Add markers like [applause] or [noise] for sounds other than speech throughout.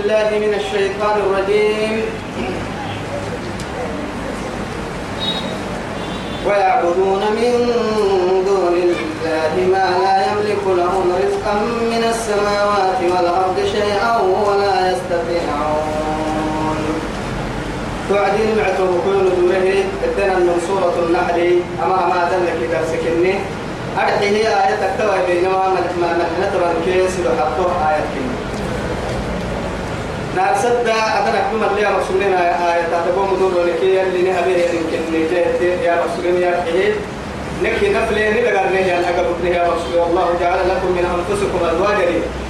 بالله من الشيطان الرجيم. ويعبدون من دون الله ما لا يملك لهم رزقا من السماوات والأرض شيئا ولا يستطيعون. توعدين معتوه كل دوره ادنا من سورة النحل. أما ما دلك إذا سكني أرحي هي آية تكتوى بينما ما نتبع الكيس وحطوه آية كني. نار سدا أتنا كم اللي يا رسولنا آية تتبو مدور لك اللي نهبه يمكن نجيت يا رسولنا يا حيد نكي نفلي ندقر نهي أن أقبل يا رسول الله. جعل لكم من أنفسكم أزواجا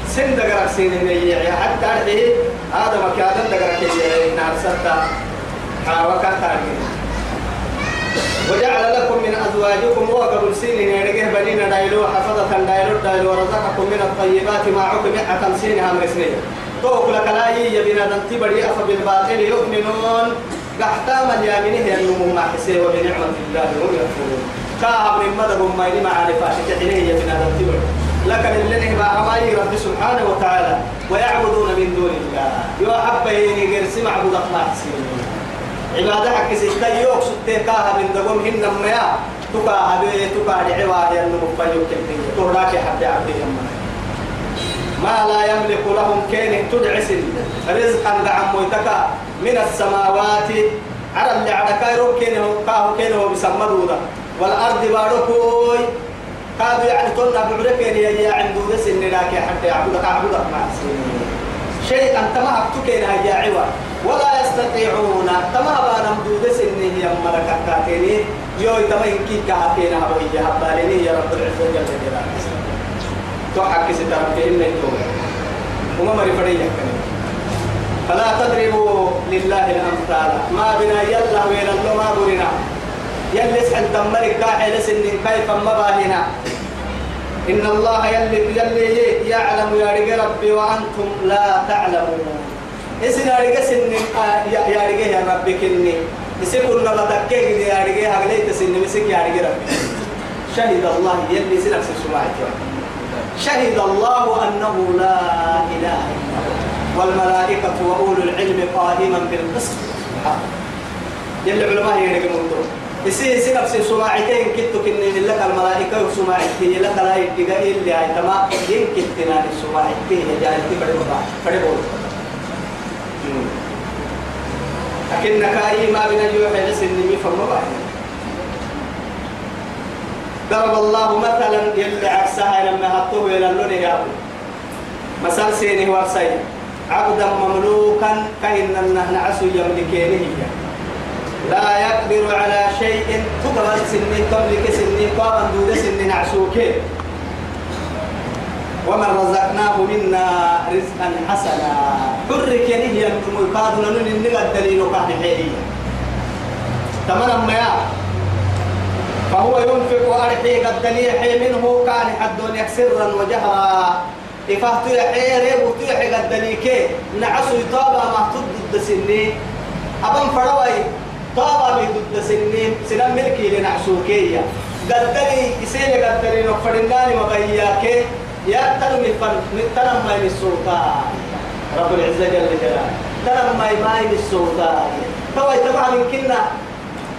سن دقر سين نهي حتى أرحي آدم كادم دقر كي نار سدا حاوكا تارجين وجعل لكم من أزواجكم وقبل سين يرجع بنين دايلو حفظة دايلو دايلو ورزقكم من الطيبات ما عقب أتم سينها مرسنية توك لك لا يبين أن تبري أف بالباطل يؤمنون. قحتام اليامين هي النمو ما حسي وبنعمة الله هم يكفرون. كاهم من مدهم ما يلي معارفة تحينيه يبين أن تبري. لكن اللي ما عماي رب سبحانه وتعالى. ويعبدون من دون الله. يوحب يني غير سمع عبد الله عبادة حق ستة يوك ستة كاها من دقوم هن ما تكا هبي تكا دعوا يا النمو فيوك تهراك حبي عبد يمنا ما لا يملك لهم كين تدعس. رزقا دعم ويتكا من السماوات. على اللي على كايرو كين كاهو كين هو بسمدودا والأرض باركوي. كادو يعني تونا بعرك يا يا عنده ذس إن لك حتى يعبدك عبدك مع شيء أنت ما أبتك يا عوا ولا يستطيعون. تما بانم دودس إن هي ملكة كاتيني يوي تما إنكي كاتينا هوي هباليني يا رب العزة جل جلاله. تو حق ستارك إلا يتوب وما مري فريق فلا تضربوا لله الأمثال۔ ما بنا يلا وين الله ما برنا يلي سحن تمرك كاحل سن كيف ما باهنا إن الله يلي يلي يعلم يا رجال ربي وأنتم لا تعلمون۔ إسنا رجال سن يا رجال يا ربي كني يسيبون نبتكيه يا رجال هغليت سن مسك يا رجال ربي شهد الله يلي سنك سمعت شهد الله أنه لا إله إلا هو. والملائكة وأولو العلم قائما بالقسط. يلي علماء يرجعون دور يصير يصير نفس سماعتين كتو كن لك الملائكة وسماعتين لك لا يدقى إلا هاي تما السماعتين يا جاهل بدي بقى بدي بقول لكنك أي ما بين يوحي لسنمي فما بقى ضرب الله مثلا يلي عكسها لما هطوه إلى اللون يا أبو. مثل سيني ورسي عبدا مملوكا كأن نحن عسو يملكينه لا يقدر على شيء تقبل سنين تملك سنين قابا دود سنين عسوكين ومن رزقناه منا رزقا حسنا. حرك ينهي المقاد لنن النغى الدليل كان حيليا تمام ما فهو ينفق أرحي قد دليحي منه كان حد سرا وجهرا. إفهت يحيري وتيحي قد دليكي نعسو يطابا ما تضد سنين أبن فروي طابا من ضد سنين سنم ملكي لنعسوكية قد دلي يسيني قد دلي نقفرناني مبياكي يا تنمي فن تنم ما السلطان رب العزة جل جلاله. تنم ما يماي السلطان توي طبعا يمكننا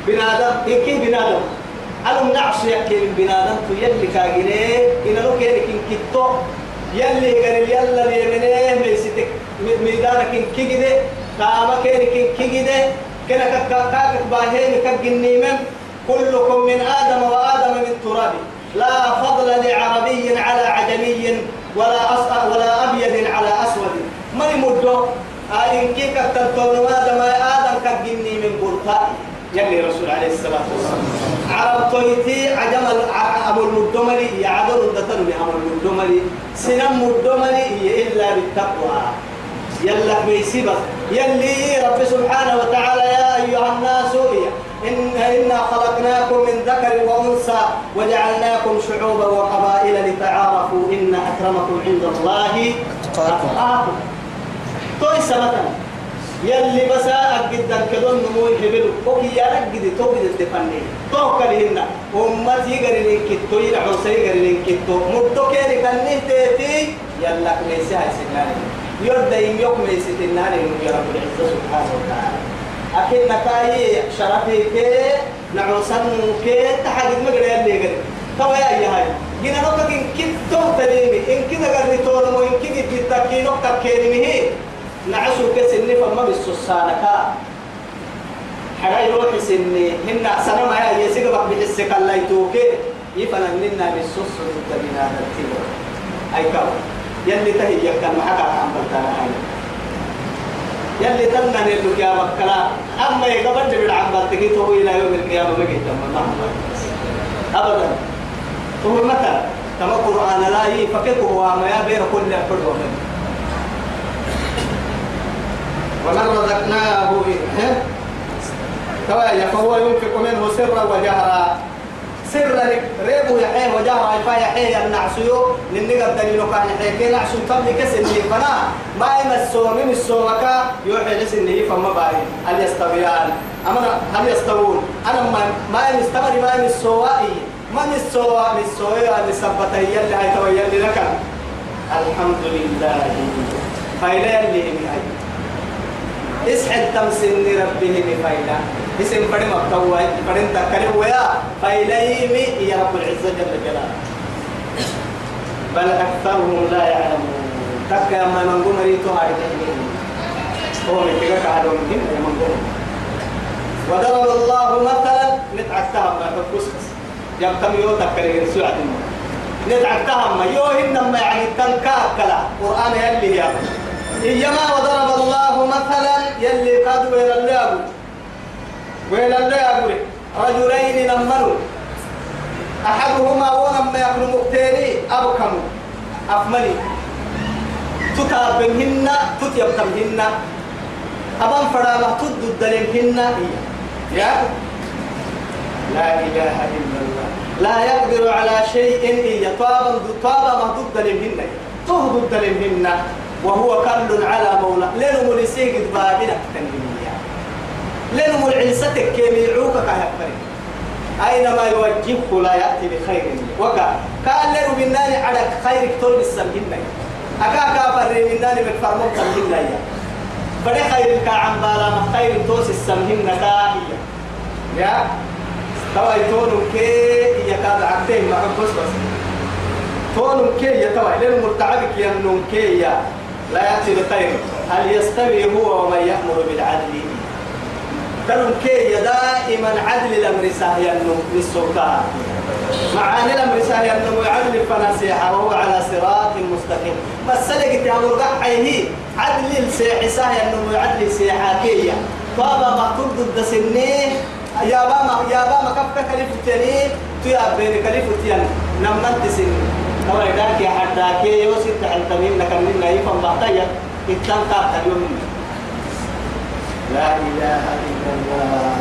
بنادم يمكن بنادم. ألم نعصي يكي من بنادم يلي كاجنيه إن لو كان كن كتو يلي قال يلا ليمنيه ميستك ميدانك كن كيجده كاما كان كن كيجده كنا كاكاك باهين كجنيمم كلكم من آدم وآدم من تراب. لا فضل لعربي على عجمي ولا أصفر ولا أبيض على أسود. ما يمدو آدم كيك تنتون آدم آدم كجني من برقاء يلي رسول عليه الصلاة والسلام. عرب تويتي عجم أبو المدمري يعدل الدتن أبو المدمري. سنم مدمري إلا بالتقوى. يلا بيسيبك يلي رب سبحانه وتعالى يا أيها الناس إن إنا خلقناكم من ذكر وأنثى وجعلناكم شعوبا وقبائل لتعارفوا إن أكرمكم عند الله أتقاكم. توي سمتا يلي بس أجدا كدون نمو يحبلو وكي يارك جدي تو جدي تفني تو كلهن أمتي قرنين كتو يلعو سي قرنين كتو مدو كيري كنه تيتي. يلا كنيسي هاي سناني. يرد يوم يسيت النار يا رب العزة سبحانه وتعالى. أكيد نكاي شرفك نعوسن كي تحدد مقرأ اللي قرأ توا يا يا هاي. جينا نقطة إن كنت تهتليمي إن كذا قرر تورم وإن كذا تتكي نقطة كلمه نعسو كسني فما بالسسانة حراي روحي سني هن سنة ما هي يسيق بحسك الله يتوكي. يفنننا بالسس تبينا ترتيب أي كاو. يلي تهي يكن محكا عم بلتانا هاي يلي تنن اللي يا مكلا أما يقبل جبل عم بلتكي تو إلى يوم القيامة ما جيت أبدا. هو متى كما قرآن لا يفكك هو ما يبير كل فرد ومن رزقناه توا فهو ينفق منه سرا وجهرا. سرا ريبو يحيى وجهرا. يفا يحيى النعسيو لنقد دليل كان يحيى كي نعسو تم كسن فنا ما يمسو من السومكا يوحي لسنه فما باي. هل يستويان؟ أما هل يستوون؟ أنا ما ما يستمر ما يمسوائي. السوا من السوا من سبته يلي هاي يلي لك. الحمد لله. فايلا يلي هاي اسحل تمسن ربه بفايلا اسم فرد مكتوى فرد تكره ويا. فايلايمي يا رب العزة جل جلاله. بل أكثرهم لا يعلمون. تكا ما منقوم ريتو هاي هو من تلك على من يا منقوم وضرب الله مثلا. نتعكتها ما تبكسكس يبتم يو تكرر سعد نتعكتها ما يو إنما يعني تنكاك كلا قرآن يلي يا. إيما وضرب الله مثلا يلي قد ويل الله ويل الله رجلين نمنوا أحدهما ونما يكون مقتيني أبكم. أفمني. تتابنهن تتيبتمهن. أبان فرامة تدد يا. لا إله إلا الله. لا يقدر على شيء إلا طابا طابا مهدود لمهن تهدد لمهن وهو كل على مولى لنم لسيق بابنا تنمية لنم العلستك كيف يعوك كهبري أينما يوجهه لا يأتي بخير وكا قال لنم بالنار على خير كتور بالسمهن أكا كافر من نار بكفرمون تنمية بدي خير كعم بالا ما خير توس السمهن كاهية يا. توا يتونو كي يكاد ما بس بس. تونو كي يتوا لين مرتعبك ينون كي يا. لا يأتي بخير. هل يستوي هو ومن يأمر بالعدل؟ تنم كي دائما عدل الأمر ساهي للسلطان. معاني الأمر ساهي النمو عدل فنسيحة وهو على صراط مستقيم. بس سلقت يا مرقعيه عدل السيح ساهي النمو عدل سيحاكية طابا مكتوب ضد سنيه يا باما يا باما كفك كلفتني تيا بين كلفتيان نمنت سن هو يداك يا حداك يوسف تحلتمين لكن لنا يفهم بعطيا اتلان قاعد اليوم لا إله إلا الله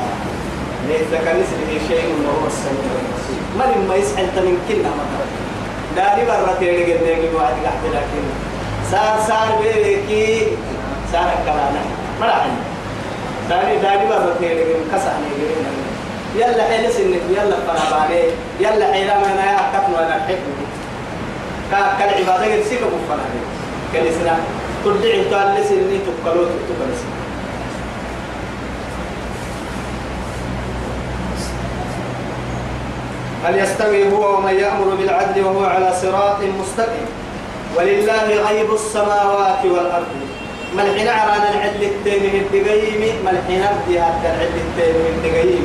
ليس كمثله شيء وهو السميع البصير ما لما يسحل تمن كنا مثلا داري برا تيري قد نيجي واحد قاعد لكن صار صار بيكي صار كلانا ما راح داري داري برا تيري قد كسعني يلا حيل سنك يلا فراباني يلا حيل ما أنا كتن وأنا حب كا كالعبادة يرسيك فرابي كالسنا تدعي تعالى سني تقلو تقلو هل يستوي هو ومن يأمر بالعدل وهو على صراط مستقيم؟ ولله غيب السماوات والأرض. ملحنا عرانا العدل التيمي الدقيم ملحنا بدي هذا العدل التيمي الدقيم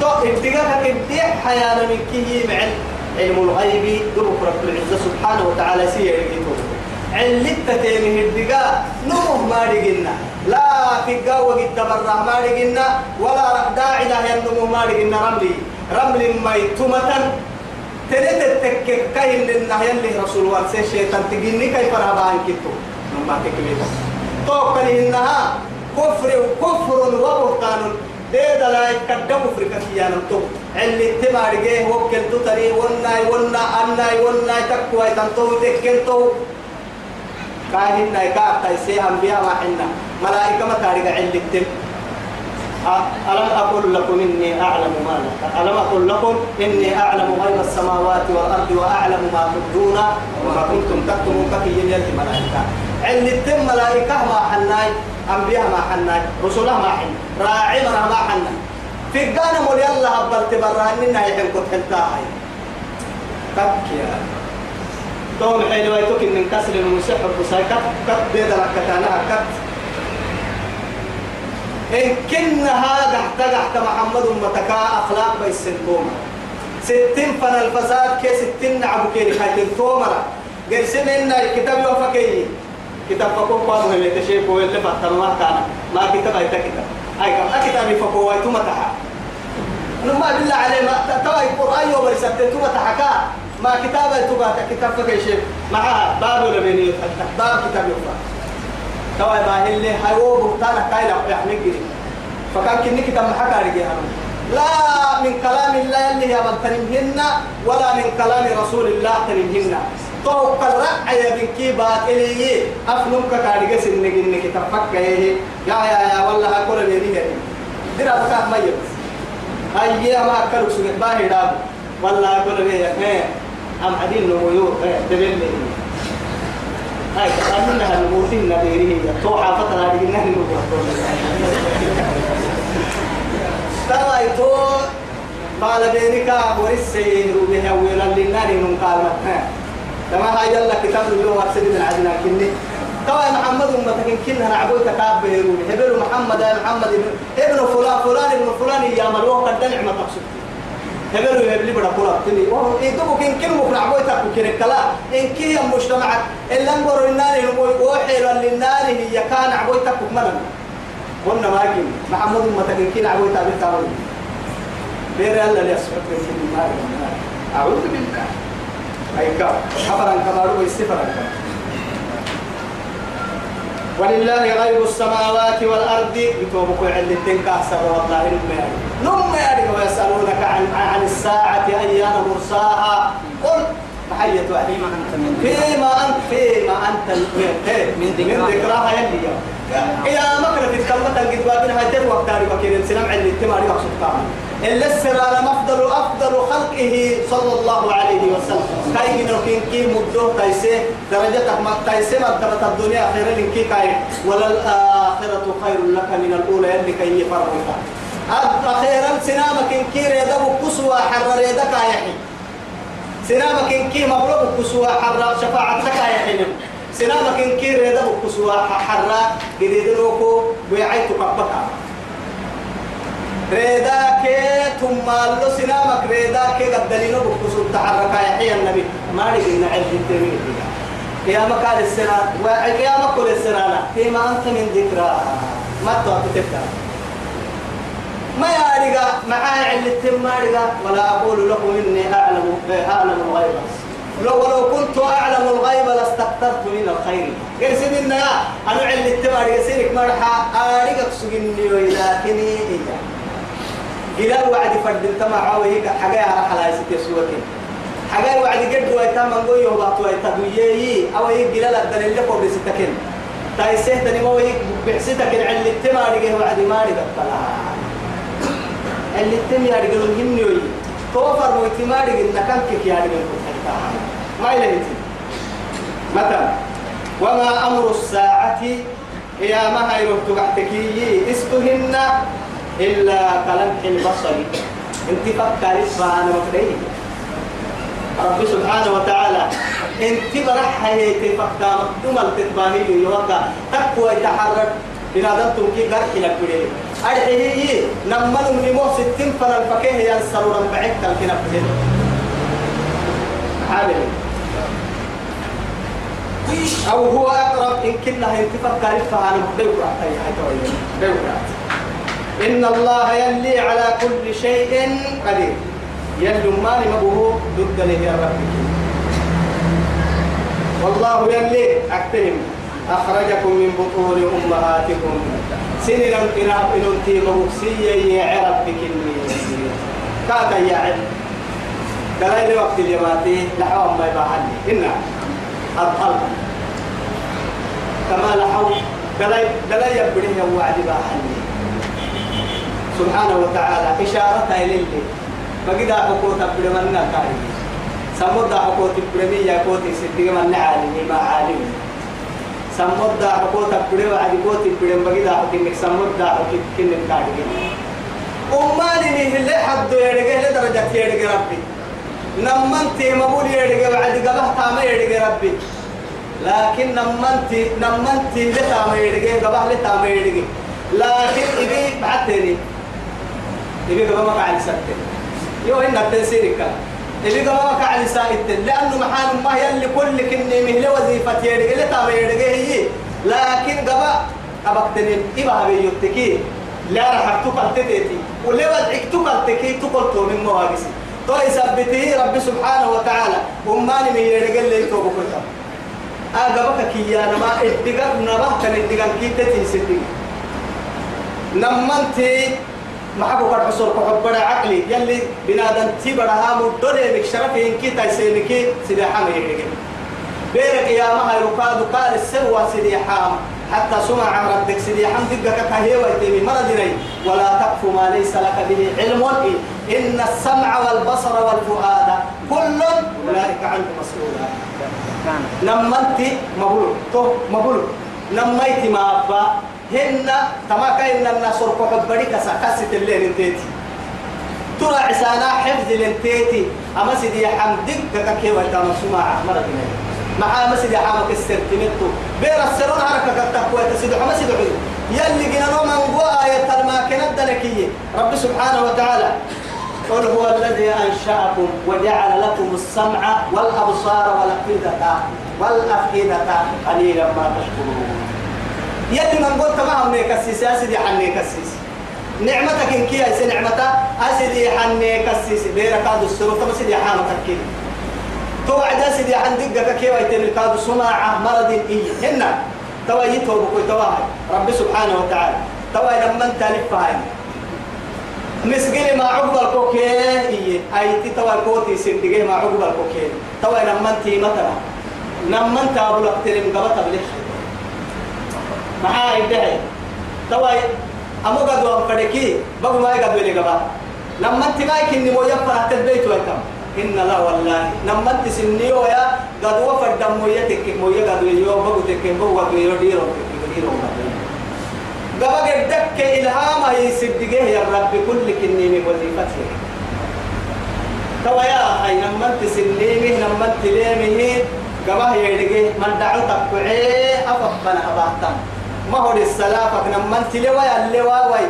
تو ابتغاء ابتغاء حيانا من كي مع علم الغيب دبك رب العزة سبحانه وتعالى سيئ علت تيمه الدقاء نوه ما رقنا لا في وقت تبرع ما رقنا ولا داعي له ينمو ما رقنا رملي رمل ميتمة تريد التكك كاين للنهي اللي رسول الله شيطان تجيني كيف رهبان كتو ما تكلمه توكل إنها كفر وكفر وبهتان. ديدا لا يكدم في كثيانا تو اللي تمار جه وكل تري ونا ونا أنا ونا تكوى تنتو تكنتو كاهن نايكا تيسي أنبياء ما حنا ملائكة ما تاريخ اللي تم ألم أقول لكم إني أعلم ما لا ألم أقول لكم إني أعلم غيب السماوات والأرض وأعلم ما تبدون وما كنتم تكتمون كفي يلي ملائكة علم التم ملائكة ما حناي أنبياء ما حناي رسوله ما حن راعي ما حناي في الجانب مولي الله هبل تبرهن يحن كنت حلتاهي كك يا توم حين ويتوك من كسر المسيح بساي كت كت بيد ركتانا كت إن كنا هذا احتجحت محمد متكا أخلاق بيسنكم ستين فن الفساد كي ستين نعبو كي حيث تومرا قرسم إن الكتاب يوفكي كتاب فكو قادو اللي تشيكو اللي فاتر ما كان ما كتاب هاي كتاب هاي كم كتاب فكو ويتو متحا نما بالله عليه ما توا القرآن يوم رسالة تو متحكا ما كتاب تبا كتاب فكي شيء مع باب لبني باب كتاب يوفا توا ما اللي هاي هو بطانة كايلا يحمي فكان كني كتاب محكا رجيها. لا من كلام الله اللي هي من ولا من كلام رسول الله تنمهن. توقع الرأي بنكي باطلي أفنك كارجة سنك إنك تفكر يا يا يا والله أقول لي هذه درا بكام ما يبس هاي ما أكلوا سنة باهي داب والله أقول لي إيه أم عدين نمويو إيه دبل لي هاي كأنها نموتين نبيري تو حافظنا هذه إنها نموت ترى تو قال بينك ورسين روبها ويلا للنار من قال كما هاي يلا كتاب اليوم أرسل من عدنا كني. توا محمد أمتك كنا نعبد تكاب بيرون. هبل محمد يا محمد ابن فلان فلان ابن فلان يا ملوك قد نعمة تقصد. هبل يهبلي بڑا قرآن تني وهو إيدوك إن كن مقنع عبوي تاكو كن إن كي مجتمعك إلا نقول النار وحيل للنار هي كان عبوي ملن قلنا ما كن محمد أمتك كنا عبوي تاكو بير الله النار أعوذ بالله. حفرا كما رو استفرا ولله غيب السماوات والأرض. بتوبك عند الدنك أحسن والله نم نم يعني ويسألونك عن عن الساعة أيان مرساها. قل محية فيما أنت من فيما أنت فيما أنت من من ذكراها. يلي يا مكرة تتكلم قد بابنا هاي وقت تاريخ كيرن سلام عند التماري مقصود كامل إلا السرالة أفضل أفضل خلقه صلى الله عليه وسلم. كاي من كين كي مدو تايسي درجتك ما تايسي مرتبة الدنيا خير لك كاي. ولا الآخرة خير لك من الأولى يلي كي يفرقك أخيرا سنامك إن كي ريدا بكسوة حر ريدا كايحي سنامك إن كي مبلغ بكسوة حر شفاعتك كايحي سنامك إن كي ريدا بكسوة حر قديد لوكو ويعيتك بكا ريداك ثم لو سنامك ريداك قد دليل بكسو تحرك يا حي النبي. ما نقدر نعرف التمين يا مكان السنة ويا مكان السنة فيما أنت من ذكرى. ما تذكر ما يارجع معاي علة ما ولا أقول لكم إني أعلم أعلم الغيب. لو ولو كنت أعلم الغيب لاستكثرت من الخير. قرسي منا أنا علة ما يسيرك مرحى أريك سجني ولكني إياه إلى الوعد فرد تما عاوي حاجة على حلا ستة سوتين حاجة الوعد قد ويتا من قوي هو بطوي تدويي أو يجي لا الدليل اللي قبل ستكين. تايسه تاني ما هي بحسيتك العل التما رجع وعد ما رجع. طلع اللي التما رجع له هنيوي توفر ويتما رجع نكان كيك يا رجع ما يلهي متى وما أمر الساعة. هي ما هي ربطك إستهن إلا كلمح البصر. أنت فكر سبحانه وتعالى. رب سبحانه وتعالى. أنت برح هي تفكر. مكتوم التتباهي يوكا تقوى يتحرك. بنادم تمكي قرح لك بديه أرحيه نمن من مو ستين فن الفكيه ينصر ربعك تلقينا في عامل أو هو أقرب. إن كنا أنت فكر فعلا بيورا بيورا إن الله يلي على كل شيء قدير. يلي ما مبوه ضد يا رب والله يلي أكتهم أخرجكم من بطون أمهاتكم. سنين إلى إن تيمه سيئ عرب بكني. كاكا يا عب دلائل وقت اليماتي لحوم ما يباعني إنا أبطل. كما لحو دلائل دلائل يبريه وعد باعني سبحانه وتعالى إشارة إليه. بقي دا حقوق تبدو من كاري سمود دا حقوق تبدو يا كوتي ستي من عالمي ما عالم سمود دا حقوق تبدي وعدي قوت تبدي بقي دا حقوق إنك سمود دا حقوق كن كاردين أماني من اللي حد يرجع لدرجة يرجع ربي. نمن تي مقول يرجع بعد قبه تام يرجع ربي. لكن نمن تي نمن تي لتام يرجع قبه لتام يرجع لكن إبي بعتني. إبي قبه ما قاعد سكت يو إن التنسير كان إبي قبه ما قاعد ساكت لأنه محال ما يلي كل كني مهل وظيفة يرجع لتام يرجع هي لكن قبه أبقتني إبا هبي يتكي لا راح تقل تتيتي. ولي وضعك تقل تكي. تقل تو من مواقسي. تو يثبته رب سبحانه وتعالى. أماني من يرجل لي تو بكتا أجابك كي يا نما إدقر نبه كان إدقر كي تتي سدي نمنتي ما حبوا قد حصل كحب عقلي. يلي بنادم تي بدها مدري بكشرف إنكي تيسينكي سيدي حامي يرجل بيرك يا ما هي ركاد قال السوى سيدي حام. حتى سمع ربك حمد دقك كهي ويتمي مرضني ولا تقف ما ليس لك به علم. إن السمع والبصر والفؤاد كل أولئك عنه مسؤولا نمنت مبلوك. تو مبلوك. نميت ما أبا. هن تما كاين الناس ركوع بدي كسا كسيت الليل انتيتي. ترى عسانا حفظ الانتيتي. أما سيدي حمدك كهي ويتمي سمع مرضني مع مسجد عامك السرتمتو بير السرون حركة كتاكوة تسيد حما سيد حدو يلي جنا نوما نقوى آية الماكنة الدلكية. رب سبحانه وتعالى. قل هو الذي أنشأكم وجعل لكم السمع والأبصار والأفئدة والأفئدة قليلا ما تشكرون. يلي من قلت ما هم يا سيدي حن نيكسيس. نعمتك إن كي أسي نعمتك أسيدي حن نيكسيس. بيرك هذا السرور تما سيدي حامتك كده. توعد سيدي عندك كيف يتم كاد صناعة مرض إيه؟ هنا توا يتوب كوي توا رب سبحانه وتعالى. توا لما انت لفهاي مسجل ما عقب الكوكي إيه؟ أي توا كوتي سندقه ما عقب الكوكي. توا لما انت مثلا لما انت أبو لقترم قبط بلح معاي دعي توا أمو قد وانفركي بقوا ما يقدوا لي قبط لما انت ما يكني مو يفرح البيت ويكم إن لا والله نمت سنيو يا قد وفر دم يتك مويا قد يو بقو تك بقو قد يو ديرو ديرو قبل قدك إلهام يسدقه يا رب كل كني من وظيفته توا يا هاي نمت سنيمه نمت ليمه قبل يدقه من دعو تقعي أفقنا أباهتم ما هو السلافة نمت لوا اللوا وي.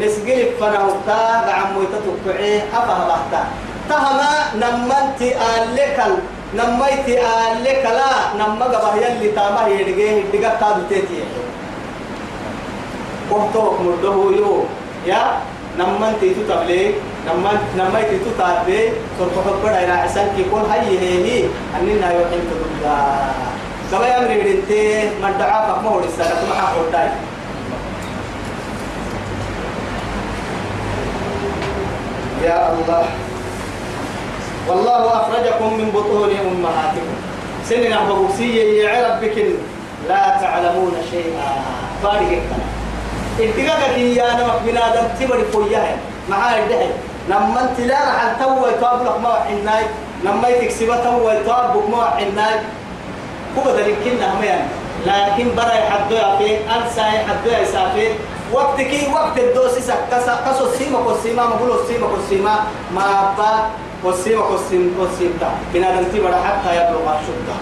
نسقل فنهتا قعمو يتتقعي أفهبهتا تهما نمنت آلكل نميت آلكلا نما قبه يلي تاما يدقيه دقا قادو تيتي. وقتوك مرده يو. يا؟ نمنت تو تبلي نمنت نميت تو تابي سرق حبر إلى عسان كي كون هاي هي هي. أننا يوحين تدولا كما يمري بنتي من دعا فما هو رسالة ما حقول داي يا الله والله أخرجكم من بطون أمهاتكم سنين أحبابوسية يا ربك لا تعلمون شيئا فارق اتقاك يا نمك بنادم تبري فوياه معاي دهي لما انت لا رح توي تابلك ما حناي لما تكسب توي تابك ما حناي هو ذلك كنا هميان لكن برا يحدو يا في أنسى يحدو يا سافي وقت كي وقت الدوسي سكسا كسو سيما كسيما مقولو سيما كسيما ما با قسيمة قسيم قسيمتا بنادم تبرا حتى يبلغ أشده.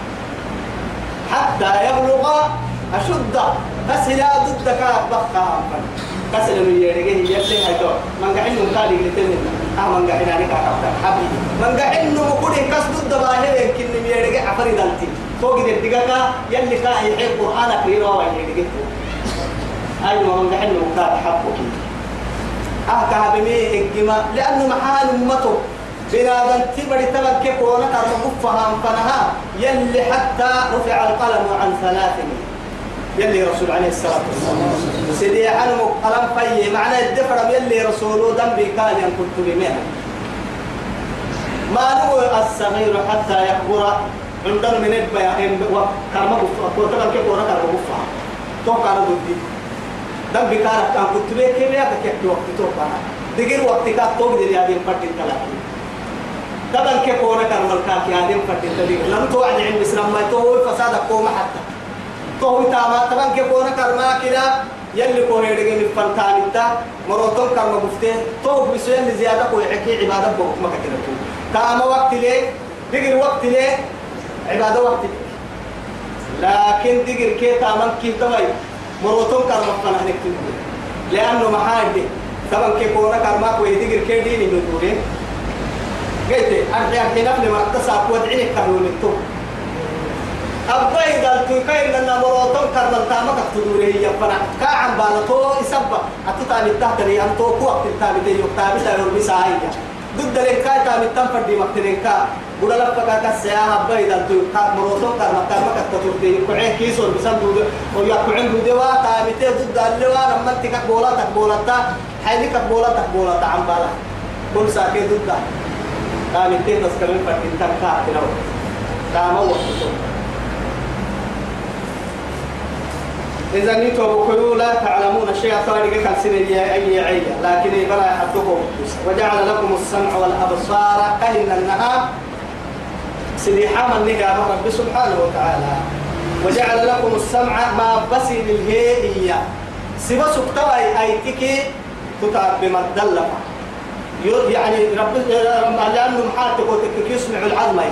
حتى يبلغ أشده. بس يا ضدك بقى كسل من يرجع يبلغ هيدو من قاعد من قال يتمن آه من قاعد أنا كعبت حبيبي من قاعد إنه مقولي كس ضد باهر يمكن من يرجع عفري دلتي فوق الدقيقة يلي كان يحب القرآن كريرا ويرجع أيوة من قاعد إنه كان حبك أه كهبمي إجماع لأنه محال أمته بنادم تبري تبك كونا كرم كفها فنها يلي حتى رفع القلم عن ثلاث يلي رسول عليه الصلاة والسلام. سيدي عنه قلم في معنى الدفر يلي رسوله ذنبي كان ينكت بمئة ما نو الصغير حتى يكبر عندنا من البيع كرم كفها تبك كونا كرم كفها توقع ضدي ذنبي كان كان كنت بيه كيف يكتب وقت توقع. دقير وقت كان توقع دي هذه فرد الثلاثين طبعا كيف نكر ملكاك يا دين فتي تديك لم توعد عند اسلام ما تو فساد قوم حتى. تو تاما طبعا كيف كونا كرما كده يلي كون يدقي من فنتان انت مروتون كرما مفتي تو بسوين زيادة كوي حكي عبادة بوك ما كده تاما وقت ليه دقر وقت ليه عبادة وقت لكن دقر كي تاما كي توي مروتون كرما فنه نكتب لأنه محاجة طبعا كيف كونا كرما كوي دقر كي ديني ندوري قلت أرجع في نفل مرتسى ودعني كانوا التوب أبغى قال تكاين لنا مروتون كرنا تامك تدوري هي فنا كعم بالتو يسبب أتتاني تحتري أن تو كوا تتاني تيجي تامي تامي بسايا ضد لك كاي تامي تام فدي مكترين كا. بودا لفكا كسيا. أبغى قال تكا مروتون كرنا تامك تدوري. كوعين كيسون بسم دود ويا كوعين دود وا تامي تي ضد اللي وا لما تك بولا تك بولا تا. حيلك بولا تك بولا تا. عم بالا. كل ساكي ضد تامي تي تسكرين فدي تكا تنو تامو. وقتو إذا نتوب لا تعلمون شيئا طارق كان سنة أي عية لكن بلا يحدكم وجعل لكم السمع والأبصار كهن النهار. سليحا من نجا رب سبحانه وتعالى. وجعل لكم السمع ما بسي للهيئية. سكتوا أي تكي تتعب بمدلفة يعني رب لأنه محاتك وتكك يسمع العظمة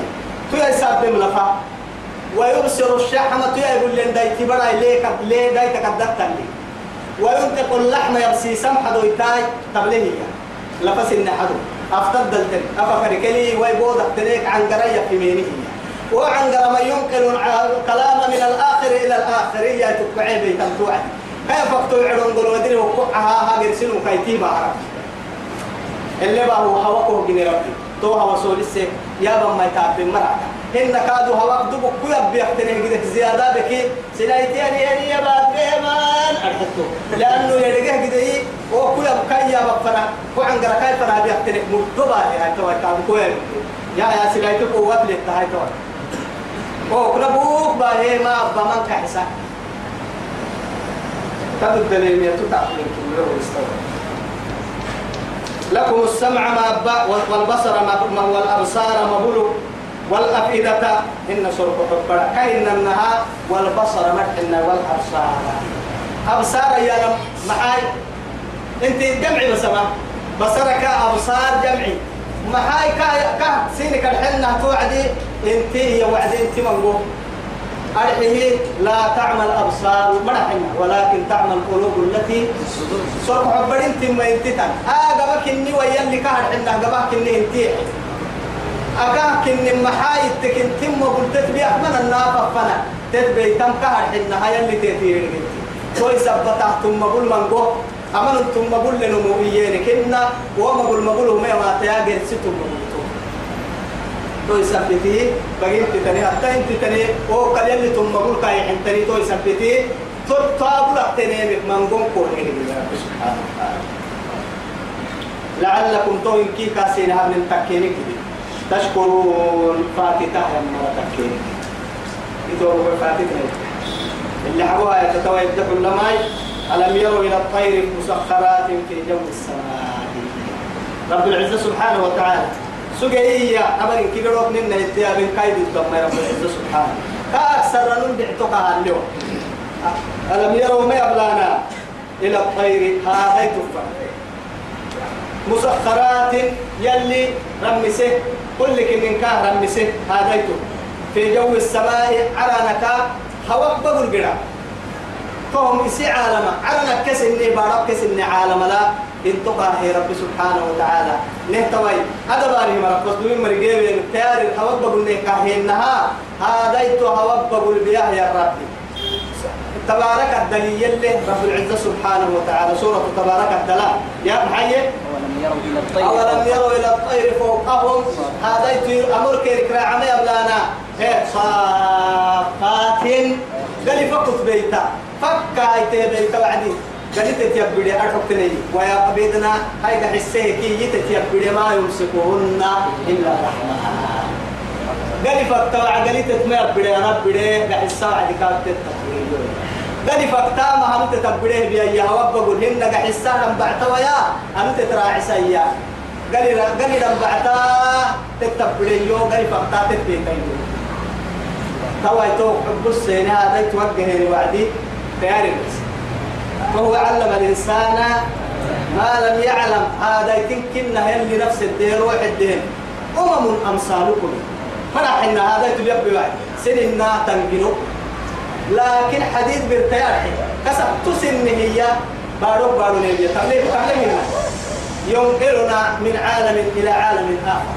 تو يساب بملفة ويبصر الشحمة يقول لين داي تبرا ليك ليه داي تكدت لي وينطق اللحم يبسي سمح دويتاي تبليه لفس النحدو أفتد دلتن. أفكركلي ويبود تليك عن قرية في مينه وعن ما ينقل كلام من الآخر إلى الآخر. يا تقعي بيتم توعد كيف اكتوعدون قلوا ودري وقعها ها قرسلوا كيتيبا عرب. اللي بقى هو هواكو جني تو هوا سولسي يا بما يتعب مرعك إن كادوا هواك دبك كويا بيحتني كده زيادة بكي سلايتي يعني يعني يا بعد بيمان أرحتو لأنه كده إيه هو كويا بكايا بفنا وعن جرا كاي فنا بيحتني مدبا يعني تو كادوا كويا يا يا سلايتي قوة للتهاي تو هو كنا بوك باهي ما بمان كحسا كادوا الدليل يتوقع من لكم السمع ما والبصر ما والأبصار ما بلو والأفئدة. إن سرق حبرا كأن النها والبصر مدحنا والأبصار. أبصار يا رب. معاي أنت جمعي بسمع. بصرك أبصار جمعي. معاي كا كا سينك الحنة توعدي. أنت يا وعدي أنت منقول أرحيه لا تعمل أبصار مرحنا ولكن تعمل قلوب التي صرف انت ما انت تن آه إني ويا اللي كهر حنا قبك إني انت أكاك إن محايد تكن تم قلت بي أحمد النافة فنا تتبي تم كهر حنا هاي اللي تثير كوي سبتا ثم قول من قو أمن ثم قول لنمو كنا وما قول ما قول ما ما تياجي ستم تو يثبتي بقيت تاني حتى انت تاني أو قال يلي ثم قول كاي حنتني تو يثبتي تو تابل تاني من قوم وتعالى لعلكم تو إن كي كاسين هم تكيني تشكرون فاتتة يا تكيني. يدور فاتتة اللي حبوها يتتوى يفتح النماي ألم يروا إلى الطير مسخرات في جو السماء. رب العزة سبحانه وتعالى. سجية. أمر كي قالوا نن يتيا بين كايد الدم رب العزة سبحانه كأكثر من بعتقها اليوم ألم يروا ما يبلانا إلى الطير؟ هذا تفر مسخرات يلي رمسه كل من كاه رمسه هذا في جو السماء عرنك هواك بقول قرا. فهم يسي عالم عرنا كسني بارك كسني عالم لا. انتقى هي رب سبحانه وتعالى. نهتوي هذا باري مرق بس دوين مرقيب تيار هواك بقول نكاه إنها هذا يتو هواك بقول بياه يا ربي. تبارك الدليل اللي رب العزة سبحانه وتعالى. سورة تبارك الدلال. يا محيي أولم يروا إلى الطير فوقهم. هذا يطير أمر كيرك عمي أبلانا صافات. قال فقط بيتا. فكا يتي بيتا وعدي قال تتيبدي أرحبتني ويا قبيدنا هاي حسيه كي يتتيبدي ما يمسكهن إلا الرحمن قال فكا قال تتميبدي أنا بدي قال الساعة دي كانت تتبدي قال فكتا ما هم تتبديه بيا يا وبقول هن قحسا لم بعتوا يا أنت تراعي سيا قال قال لم بعتا تتبديه يو قال فكتا تتبديه توا يتو حب السنة هذا توجه وعدي خيار بس وهو علم الإنسان ما لم يعلم. هذا يمكن يلي نفس الدين روح الدين. أمم أمثالكم. فرح إن هذا تبيب واحد سننا تنجنو لكن حديث بالتيارح كسب. تسن هي. بارو بارو نبي تبليه تبليه ينقلنا من عالم إلى عالم آخر.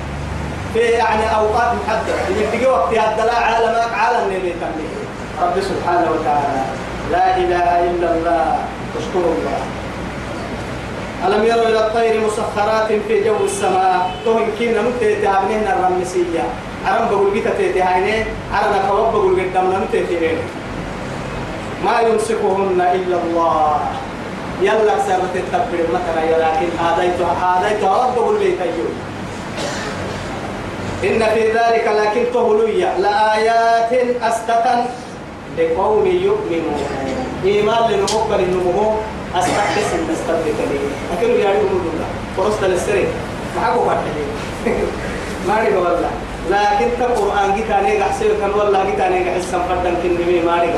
في يعني أوقات محددة. اللي تجي وقت هذا عالمك عالم نبي تبليه رب سبحانه وتعالى. لا إله إلا الله. اشكر الله ألم يروا إلى الطير مسخرات في جو السماء؟ تهم كينا نتيتي عبنهن الرمسية. عرم بقول بيتا تيتي هايني عرم كواب بقول قدامنا نتيتي ما يمسكهن إلا الله. يلا سبت التبر مثلا لكن آديت آديت رب بقول بيتا يوم إن في ذلك لكن تهلوية. لآيات أستة لقوم يؤمنون. إيمان لنقبل النمو أستحدث إن استبدك لي أكلوا يا رب الله فرصة للسرين ما حكوا فرحي ما [laughs] رأي والله. لكن القرآن جيت أنا قحسي كان والله جيت أنا قحس سنفردن كنمي ما رأي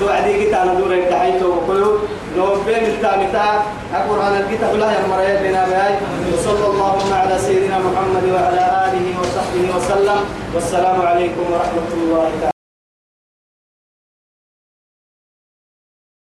توعدي جيت أنا دور الدحيت وقلوا لو بين التامتا القرآن جيت الله يا مريم لنا بهاي. وصلى اللهم على سيدنا محمد وعلى آله وصحبه وسلم. والسلام عليكم ورحمة الله تعالى.